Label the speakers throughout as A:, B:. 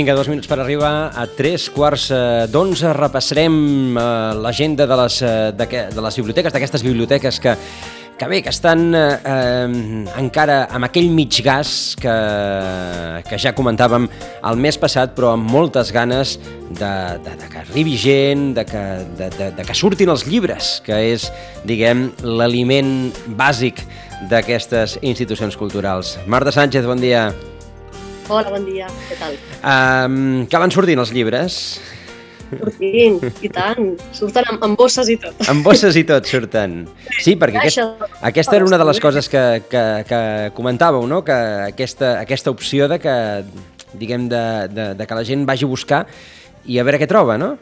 A: Vinga, dos minuts per arribar a tres quarts eh, d'onze. Repassarem eh, l'agenda de, les, eh, de, de les biblioteques, d'aquestes biblioteques que, que bé, que estan eh, encara amb aquell mig gas que, que ja comentàvem el mes passat, però amb moltes ganes de, de, de que arribi gent, de que, de, de, de que surtin els llibres, que és, diguem, l'aliment bàsic d'aquestes institucions culturals. Marta Sánchez, bon dia.
B: Hola, bon dia, què tal?
A: Um, que van sortint els llibres?
B: Sortint, i tant. Surten amb, amb bosses i tot.
A: Amb bosses i tot surten. Sí, perquè aquest, aquesta era una de les coses que, que, que comentàveu, no? Que aquesta, aquesta opció de que, diguem, de, de, de que la gent vagi a buscar i a veure què troba, no?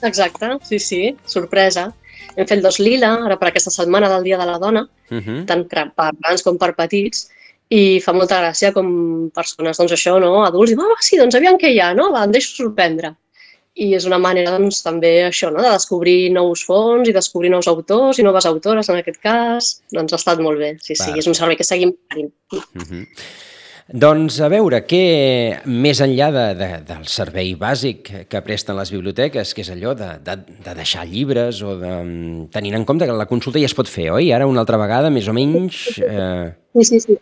B: Exacte, sí, sí, sorpresa. Hem fet dos lila, ara per aquesta setmana del Dia de la Dona, uh -huh. tant per grans com per petits, i fa molta gràcia com persones, doncs això, no? adults, va, va, sí, doncs aviam què hi ha, no? Va, em deixo sorprendre. I és una manera, doncs, també això, no? de descobrir nous fons i descobrir nous autors i noves autores, en aquest cas. Doncs ha estat molt bé, sí, sí, és un servei que seguim fent. Uh -huh.
A: Doncs a veure, què més enllà de, de, del servei bàsic que presten les biblioteques, que és allò de, de, de deixar llibres o de... tenint en compte que la consulta ja es pot fer, oi? Ara una altra vegada, més o menys...
B: Eh... Sí, sí, sí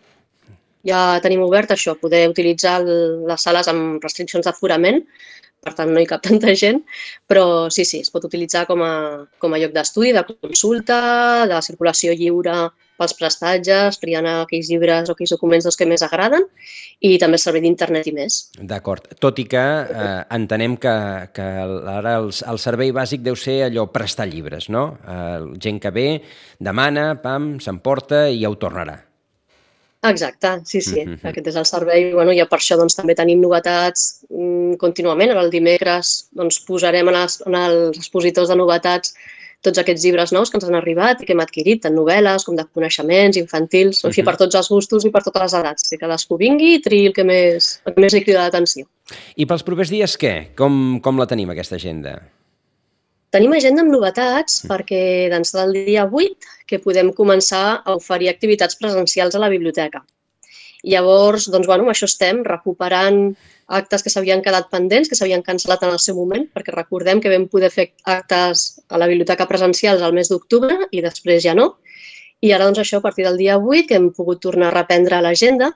B: ja tenim obert això, poder utilitzar les sales amb restriccions d'aforament, per tant no hi cap tanta gent, però sí, sí, es pot utilitzar com a, com a lloc d'estudi, de consulta, de circulació lliure pels prestatges, triant aquells llibres o aquells documents dels que més agraden i també servei d'internet i més.
A: D'acord, tot i que eh, entenem que, que ara el, el servei bàsic deu ser allò prestar llibres, no? Eh, gent que ve, demana, pam, s'emporta i ja ho tornarà.
B: Exacte, sí, sí. Mm -hmm. Aquest és el servei. Bueno, I per això doncs, també tenim novetats mm, contínuament. Ara el dimecres doncs, posarem en els, en els expositors de novetats tots aquests llibres nous que ens han arribat i que hem adquirit, tant novel·les com de coneixements infantils, en fi, per tots els gustos i per totes les edats. Que cadascú vingui i triï el que més, el que més li crida l'atenció.
A: I pels propers dies què? Com, com la tenim, aquesta agenda?
B: Tenim agenda amb novetats mm. perquè d'ençà del dia 8 que podem començar a oferir activitats presencials a la biblioteca. Llavors, doncs, bueno, amb això estem recuperant actes que s'havien quedat pendents, que s'havien cancel·lat en el seu moment, perquè recordem que vam poder fer actes a la biblioteca presencials al mes d'octubre i després ja no. I ara, doncs, això, a partir del dia 8, que hem pogut tornar a reprendre l'agenda,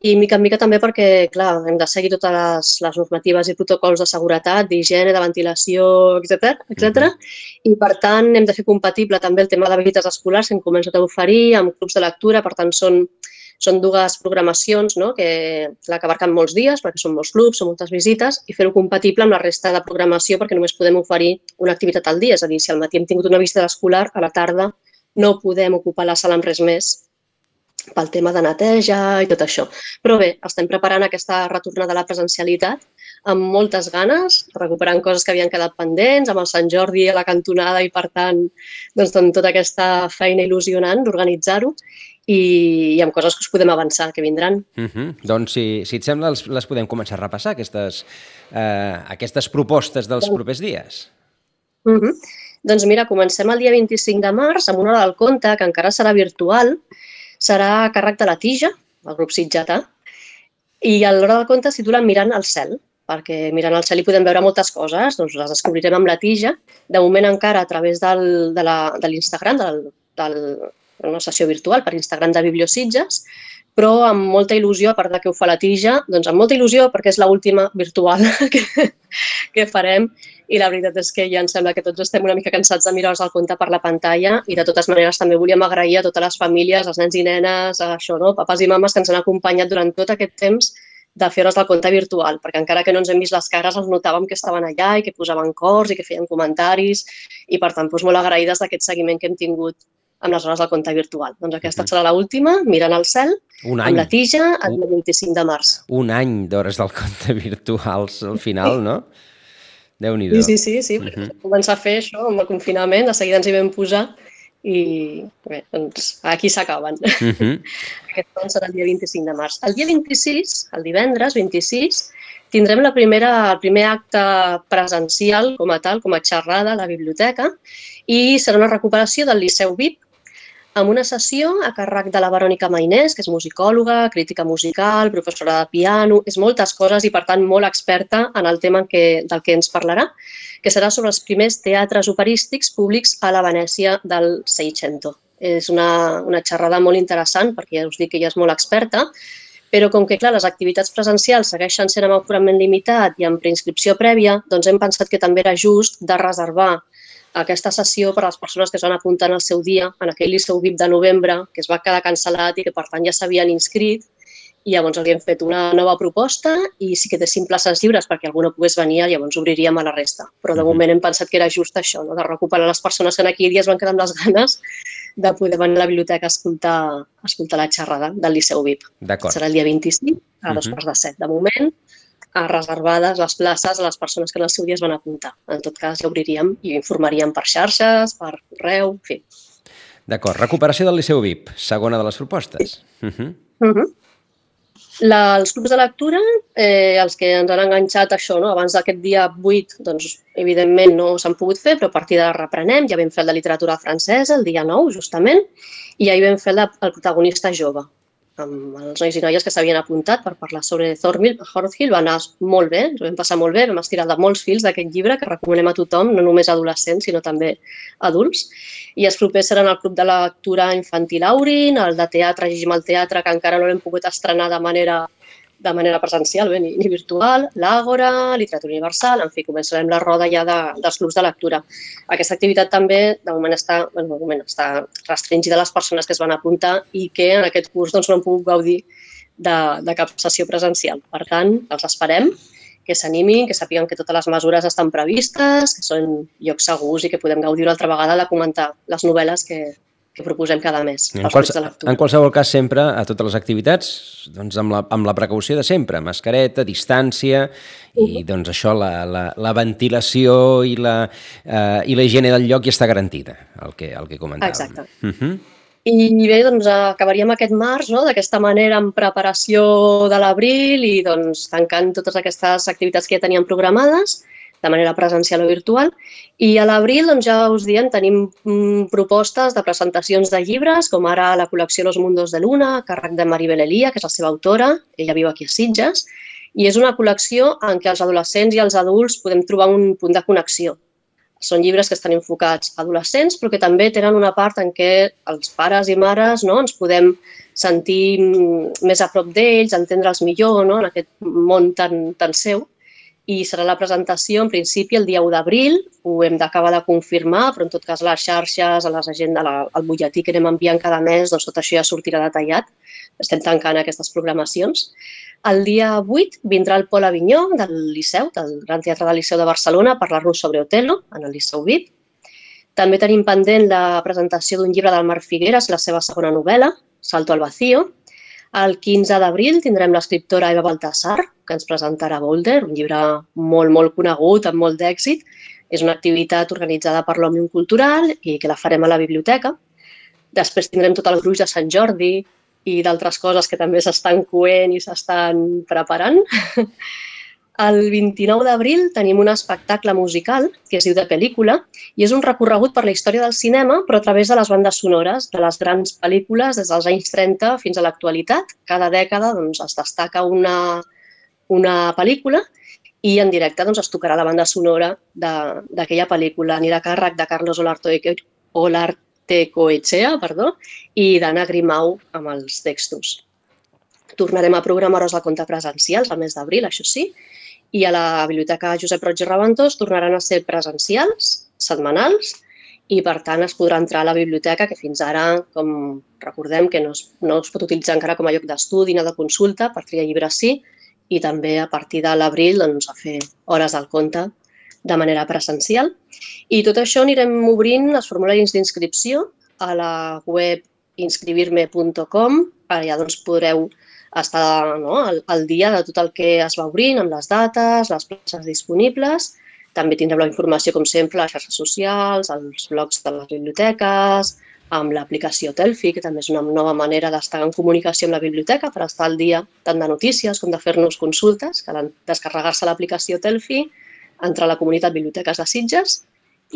B: i mica en mica també perquè, clar, hem de seguir totes les, les normatives i protocols de seguretat, d'higiene, de ventilació, etc etc. -hmm. i per tant hem de fer compatible també el tema de visites escolars que hem començat a oferir amb clubs de lectura, per tant són, són dues programacions no? que, clar, que abarquen molts dies perquè són molts clubs, són moltes visites i fer-ho compatible amb la resta de programació perquè només podem oferir una activitat al dia, és a dir, si al matí hem tingut una visita escolar, a la tarda no podem ocupar la sala amb res més pel tema de neteja i tot això. Però bé, estem preparant aquesta retornada a la presencialitat amb moltes ganes, recuperant coses que havien quedat pendents, amb el Sant Jordi a la cantonada i, per tant, doncs, amb tota aquesta feina il·lusionant d'organitzar-ho i, i amb coses que us podem avançar, que vindran.
A: Uh mhm. -huh. Doncs, si, si et sembla, les, les podem començar a repassar, aquestes, eh, aquestes propostes dels propers dies.
B: Uh -huh. Doncs mira, comencem el dia 25 de març amb una hora del conte, que encara serà virtual, serà a càrrec de la tija, el grup sitjatà, i a l'hora del conte s'hi titula Mirant al cel, perquè mirant al cel hi podem veure moltes coses, doncs les descobrirem amb la tija, de moment encara a través del, de l'Instagram, de del, del, una sessió virtual per Instagram de Bibliositges, però amb molta il·lusió, a part de que ho fa la tija, doncs amb molta il·lusió perquè és l'última virtual que, que farem i la veritat és que ja em sembla que tots estem una mica cansats de mirar-nos el compte per la pantalla i de totes maneres també volíem agrair a totes les famílies, als nens i nenes, això, no? papes i mames que ens han acompanyat durant tot aquest temps de fer-nos el compte virtual, perquè encara que no ens hem vist les cares, els notàvem que estaven allà i que posaven cors i que feien comentaris i, per tant, doncs, molt agraïdes d'aquest seguiment que hem tingut amb les hores del compte virtual. Doncs aquesta serà l última, mirant al cel, un any. amb la tija, el 25 de març.
A: Un any d'hores del compte virtuals al final, no? déu nhi
B: Sí, sí, sí, sí. Uh -huh. Començar a fer això amb el confinament, de seguida ens hi vam posar i bé, doncs aquí s'acaben. Uh -huh. Aquest doncs serà el dia 25 de març. El dia 26, el divendres 26, tindrem la primera, el primer acte presencial com a tal, com a xerrada a la biblioteca i serà una recuperació del Liceu VIP amb una sessió a càrrec de la Verònica Mainés, que és musicòloga, crítica musical, professora de piano, és moltes coses i, per tant, molt experta en el tema què, del que ens parlarà que serà sobre els primers teatres operístics públics a la Venècia del Seicento. És una, una xerrada molt interessant perquè ja us dic que ella és molt experta, però com que, clar, les activitats presencials segueixen sent amb aforament limitat i amb preinscripció prèvia, doncs hem pensat que també era just de reservar aquesta sessió per a les persones que es van apuntar en el seu dia, en aquell Liceu VIP de novembre, que es va quedar cancel·lat i que, per tant, ja s'havien inscrit, i llavors havíem fet una nova proposta i sí que té places lliures perquè algú no pogués venir, llavors obriríem a la resta. Però de moment hem pensat que era just això, no? de recuperar les persones que en aquell dia es van quedar amb les ganes de poder venir a la biblioteca a escoltar, a escoltar la xerrada del Liceu VIP. Serà el dia 25, a dos uh -huh. quarts de set. De moment, reservades les places a les persones que en el seu dia es van apuntar. En tot cas, ja obriríem i informaríem per xarxes, per correu, en fi.
A: D'acord. Recuperació del Liceu VIP, segona de les propostes. Uh -huh.
B: Uh -huh. La, els clubs de lectura, eh, els que ens han enganxat això, no? abans d'aquest dia 8, doncs, evidentment no s'han pogut fer, però a partir de reprenem. Ja vam fer el de literatura francesa el dia 9, justament, i ahir vam fer el, de, el protagonista jove, amb els nois i noies que s'havien apuntat per parlar sobre Thornhill. Thornhill va anar molt bé, ens vam passar molt bé, vam estirar de molts fils d'aquest llibre que recomanem a tothom, no només adolescents, sinó també adults. I els propers seran el Club de Lectura Infantil Aurin, el de teatre Llegim al Teatre, que encara no l'hem pogut estrenar de manera de manera presencial bé, ni, ni virtual, l'Àgora, Literatura Universal, en fi, començarem la roda ja de, dels clubs de lectura. Aquesta activitat també, de moment, està, bueno, de moment està restringida a les persones que es van apuntar i que en aquest curs doncs, no han pogut gaudir de, de cap sessió presencial. Per tant, els esperem, que s'animin, que sàpiguen que totes les mesures estan previstes, que són llocs segurs i que podem gaudir una altra vegada de comentar les novel·les que, que proposem cada mes.
A: En, quals, en qualsevol cas, sempre, a totes les activitats, doncs amb la, amb la precaució de sempre, mascareta, distància, i doncs això, la, la, la ventilació i la, eh, i la higiene del lloc ja està garantida, el que, el que comentàvem.
B: Exacte. Uh -huh. I bé, doncs acabaríem aquest març no? d'aquesta manera en preparació de l'abril i doncs tancant totes aquestes activitats que ja teníem programades de manera presencial o virtual. I a l'abril, doncs, ja us diem, tenim mm, propostes de presentacions de llibres, com ara la col·lecció Los Mundos de Luna, càrrec de Maribel Elia, que és la seva autora, ella viu aquí a Sitges, i és una col·lecció en què els adolescents i els adults podem trobar un punt de connexió. Són llibres que estan enfocats a adolescents, però que també tenen una part en què els pares i mares no, ens podem sentir mm, més a prop d'ells, entendre'ls millor no, en aquest món tan, tan seu i serà la presentació en principi el dia 1 d'abril, ho hem d'acabar de confirmar, però en tot cas les xarxes, a les agendes, al butlletí que anem enviant cada mes, doncs tot això ja sortirà detallat. Estem tancant aquestes programacions. El dia 8 vindrà el Pol Avinyó del Liceu, del Gran Teatre del Liceu de Barcelona, a parlar-nos sobre Otelo, en el Liceu VIP. També tenim pendent la presentació d'un llibre del Marc Figueres, la seva segona novel·la, Salto al vacío, el 15 d'abril tindrem l'escriptora Eva Baltasar, que ens presentarà Boulder, un llibre molt, molt conegut, amb molt d'èxit. És una activitat organitzada per l'Òmnium Cultural i que la farem a la biblioteca. Després tindrem tot el gruix de Sant Jordi i d'altres coses que també s'estan coent i s'estan preparant. El 29 d'abril tenim un espectacle musical que es diu De pel·lícula i és un recorregut per la història del cinema però a través de les bandes sonores de les grans pel·lícules des dels anys 30 fins a l'actualitat. Cada dècada doncs, es destaca una, una pel·lícula i en directe doncs, es tocarà la banda sonora d'aquella pel·lícula. Anirà a càrrec de Carlos Olartecoechea perdó, i d'Anna Grimau amb els textos. Tornarem a programar-nos el compte presencials al mes d'abril, això sí, i a la Biblioteca Josep Roig i Raventós tornaran a ser presencials, setmanals, i per tant es podrà entrar a la biblioteca, que fins ara, com recordem, que no es, no es pot utilitzar encara com a lloc d'estudi ni de consulta, per triar llibres sí, i també a partir de l'abril doncs, a fer hores al compte de manera presencial. I tot això anirem obrint els formularis d'inscripció a la web inscribirme.com, allà doncs podreu estar no, al, al dia de tot el que es va obrint, amb les dates, les places disponibles. També tindrem la informació, com sempre, a les xarxes socials, als blogs de les biblioteques, amb l'aplicació Telfi, que també és una nova manera d'estar en comunicació amb la biblioteca per estar al dia tant de notícies com de fer-nos consultes, que descarregar-se l'aplicació Telfi, entrar a la comunitat Biblioteques de Sitges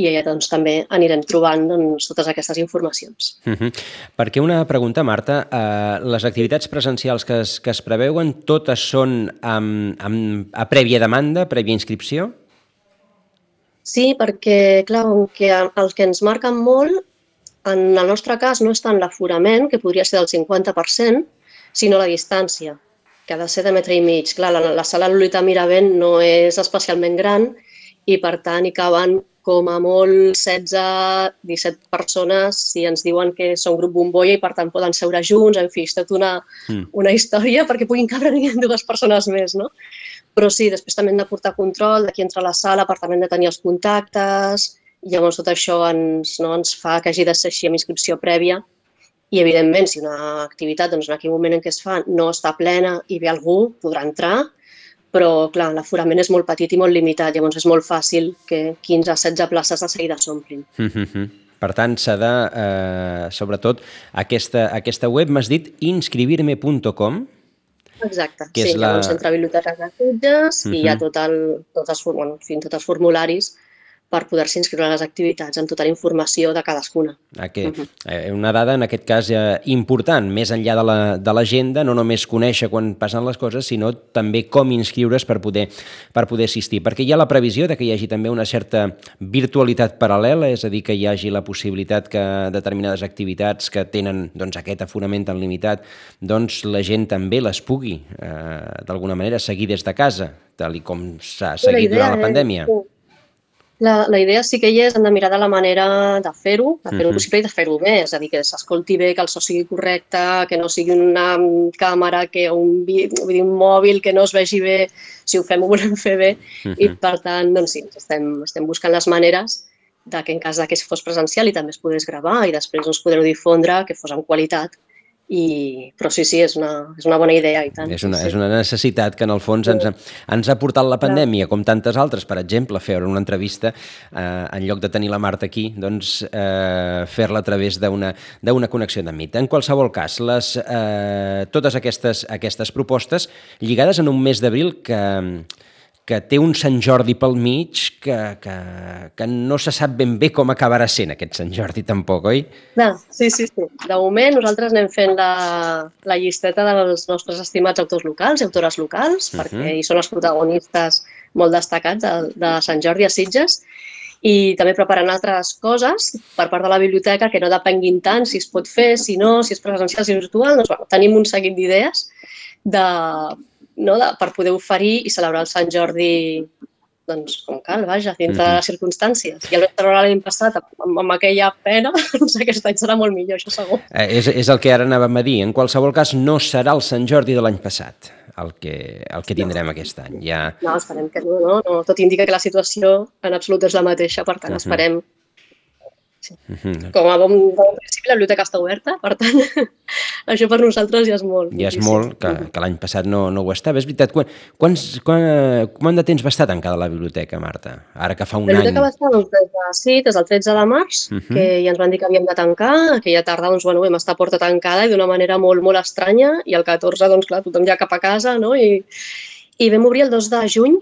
B: i allà doncs, també anirem trobant doncs, totes aquestes informacions.
A: Uh -huh. Perquè una pregunta, Marta, eh, les activitats presencials que es, que es preveuen totes són amb, amb, a prèvia demanda, prèvia inscripció?
B: Sí, perquè, clar, que el que ens marquen molt en el nostre cas no és tant l'aforament, que podria ser del 50%, sinó la distància, que ha de ser de metre i mig. Clar, la, la sala Lolita Miravent no és especialment gran i, per tant, hi caben com a molt 16-17 persones si ens diuen que són grup bombolla i per tant poden seure junts, en fi, és tot una, mm. una història perquè puguin cabre dues persones més, no? Però sí, després també hem de portar control de qui entra a la sala, per tant hem de tenir els contactes, Llavors, tot això ens, no, ens fa que hagi de ser així amb inscripció prèvia i, evidentment, si una activitat, doncs, en aquell moment en què es fa, no està plena i ve algú, podrà entrar, però, clar, l'aforament és molt petit i molt limitat, llavors és molt fàcil que 15 16 places de seguida s'omplin. Mm -hmm.
A: Per tant, s'ha de, eh, sobretot, aquesta, aquesta web, m'has dit inscribirme.com,
B: Exacte, que sí, és la... hi ha un centre de biblioteques de Sitges uh -huh. i hi ha tot el, tot els, bueno, en fi, tots els formularis per poder-se inscriure a les activitats amb tota la informació de cadascuna.
A: Okay. Uh -huh. Una dada, en aquest cas, eh, important, més enllà de l'agenda, la, de no només conèixer quan passen les coses, sinó també com inscriure's per poder, per poder assistir. Perquè hi ha la previsió de que hi hagi també una certa virtualitat paral·lela, és a dir, que hi hagi la possibilitat que determinades activitats que tenen doncs, aquest aforament tan limitat, doncs la gent també les pugui, eh, d'alguna manera, seguir des de casa, tal com s'ha seguit durant la pandèmia. És,
B: la, la idea sí que hi és, hem de mirar de la manera de fer-ho, de fer-ho uh -huh. possible i de fer-ho bé, és a dir, que s'escolti bé, que el so sigui correcte, que no sigui una càmera, que un, vull dir, un mòbil, que no es vegi bé, si ho fem ho volem fer bé, uh -huh. i per tant, doncs sí, estem, estem buscant les maneres de que en cas de que fos presencial i també es pogués gravar i després doncs, poder-ho difondre, que fos amb qualitat, i, però sí, sí, és una, és una bona idea i tant.
A: És una,
B: sí.
A: és una necessitat que en el fons ens, ens ha portat la pandèmia, com tantes altres, per exemple, fer una entrevista, eh, en lloc de tenir la Marta aquí, doncs eh, fer-la a través d'una connexió de mit. En qualsevol cas, les, eh, totes aquestes, aquestes propostes lligades en un mes d'abril que, que té un Sant Jordi pel mig que, que, que no se sap ben bé com acabarà sent aquest Sant Jordi tampoc, oi?
B: No, sí, sí, sí. De moment nosaltres anem fent la, la llisteta dels nostres estimats autors locals i autores locals, uh -huh. perquè hi són els protagonistes molt destacats de, de Sant Jordi a Sitges, i també preparant altres coses per part de la biblioteca que no depenguin tant si es pot fer, si no, si és presencial, si és virtual. Doncs, bueno, tenim un seguit d'idees de no, de, per poder oferir i celebrar el Sant Jordi doncs, com cal, vaja, dintre mm -hmm. de les circumstàncies. I el vam l'any passat amb, amb aquella pena, doncs aquest any serà molt millor, això segur.
A: Eh, és, és el que ara anàvem a dir. En qualsevol cas, no serà el Sant Jordi de l'any passat el que, el que tindrem no. aquest any. Ja...
B: No, esperem que no, no, no. Tot indica que la situació en absolut és la mateixa, per tant, uh -huh. esperem Sí. -huh. Com a bon, bon principi, la biblioteca està oberta, per tant, això per nosaltres ja és molt.
A: Ja és molt, que, que l'any passat no, no ho estava. És veritat, quan, quants, quan, quant de temps va estar tancada la biblioteca, Marta? Ara que fa un any...
B: La biblioteca any... va estar doncs, des, de, sí, des del 13 de març, uh -huh. que ja ens van dir que havíem de tancar, aquella tarda doncs, bueno, vam estar porta tancada i d'una manera molt, molt estranya, i el 14, doncs clar, tothom ja cap a casa, no? I, i vam obrir el 2 de juny,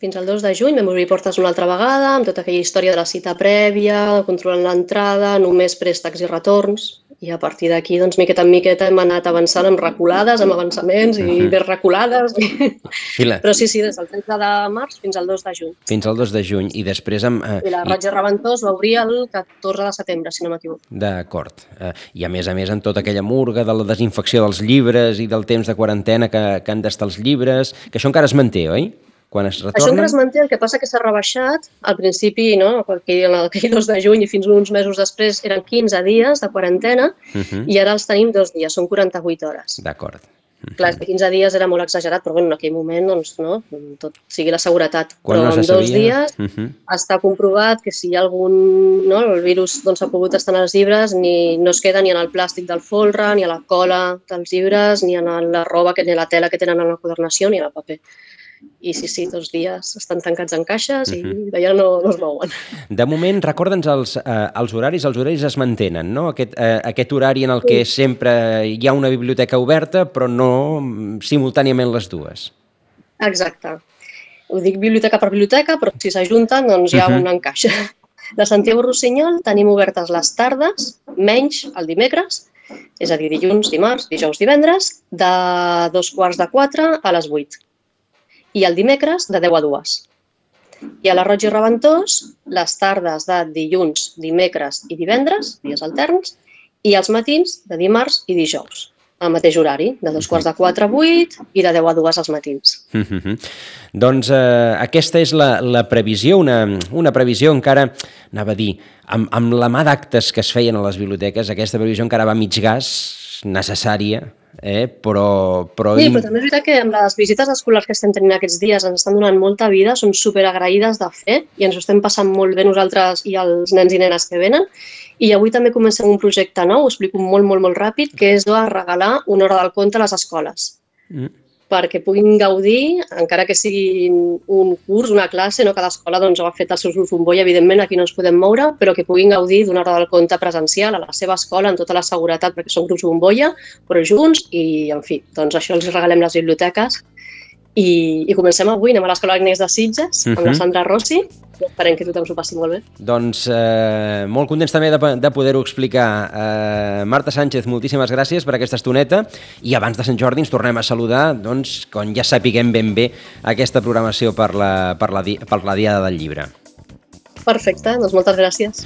B: fins al 2 de juny vam obrir portes una altra vegada, amb tota aquella història de la cita prèvia, controlant l'entrada, només préstecs i retorns. I a partir d'aquí, doncs, miqueta en miqueta, hem anat avançant amb reculades, amb avançaments i uh -huh. més reculades. I la... Però sí, sí, des del 30 de març fins al 2 de juny.
A: Fins al 2 de juny. I després... Amb,
B: eh, I la Ratge Reventós va obrir el 14 de setembre, si no m'equivoco.
A: D'acord. Eh, I a més a més, amb tota aquella murga de la desinfecció dels llibres i del temps de quarantena que, que han d'estar els llibres, que això encara es manté, oi? Quan es retornen...
B: Això encara es manté, el que passa que s'ha rebaixat. Al principi, no, aquell, aquell 2 de juny i fins uns mesos després eren 15 dies de quarantena uh -huh. i ara els tenim dos dies, són 48 hores.
A: D'acord.
B: Uh -huh. Clar, 15 dies era molt exagerat, però bueno, en aquell moment, doncs, no, tot sigui la seguretat. Quan però no en dos dies uh -huh. està comprovat que si hi ha algun... No, el virus doncs, ha pogut estar en els llibres, ni, no es queda ni en el plàstic del folre, ni a la cola dels llibres, ni en la roba, que, ni a la tela que tenen en la quadernació, ni en el paper. I sí, sí, dos dies estan tancats en caixes i d'allà no, no es mouen.
A: De moment, recorda'ns els, eh, els horaris, els horaris es mantenen, no? Aquest, eh, aquest horari en el que sempre hi ha una biblioteca oberta, però no simultàniament les dues.
B: Exacte. Ho dic biblioteca per biblioteca, però si s'ajunten, doncs hi ha
A: Mhm.
B: un encaix. De Santiago Rossinyol tenim obertes les tardes, menys el dimecres, és a dir, dilluns, dimarts, dijous, divendres, de dos quarts de quatre a les vuit. I el dimecres, de 10 a 2. I a la Roig i Reventós, les tardes de dilluns, dimecres i divendres, dies alterns, i els matins de dimarts i dijous, al mateix horari, de dos quarts de quatre a vuit i de 10 a 2 als matins.
A: Mhm. doncs eh, aquesta és la, la previsió, una, una previsió encara, anava a dir, amb, amb la mà d'actes que es feien a les biblioteques, aquesta previsió encara va mig gas, necessària, eh? però... però...
B: Sí, però també és veritat que amb les visites escolars que estem tenint aquests dies ens estan donant molta vida, som super agraïdes de fer i ens ho estem passant molt bé nosaltres i els nens i nenes que venen. I avui també comencem un projecte nou, ho explico molt, molt, molt ràpid, que és de regalar una hora del conte a les escoles
A: Mm.
B: Perquè puguin gaudir, encara que sigui un curs, una classe, no? cada escola doncs, ha fet els seus grups bombolla, evidentment aquí no ens podem moure, però que puguin gaudir d'una hora del conte presencial a la seva escola amb tota la seguretat, perquè són grups bombolla, però junts i, en fi, doncs això els regalem les biblioteques i, i comencem avui, anem a l'Escola Agnès de Sitges, amb la
A: Mhm.
B: Sandra Rossi, esperem que tothom s'ho passi molt bé.
A: Doncs eh, molt contents també de, de poder-ho explicar. Eh, Marta Sánchez, moltíssimes gràcies per aquesta estoneta i abans de Sant Jordi ens tornem a saludar doncs, quan ja sapiguem ben bé aquesta programació per la, per la, per la Diada del Llibre.
B: Perfecte, doncs moltes gràcies.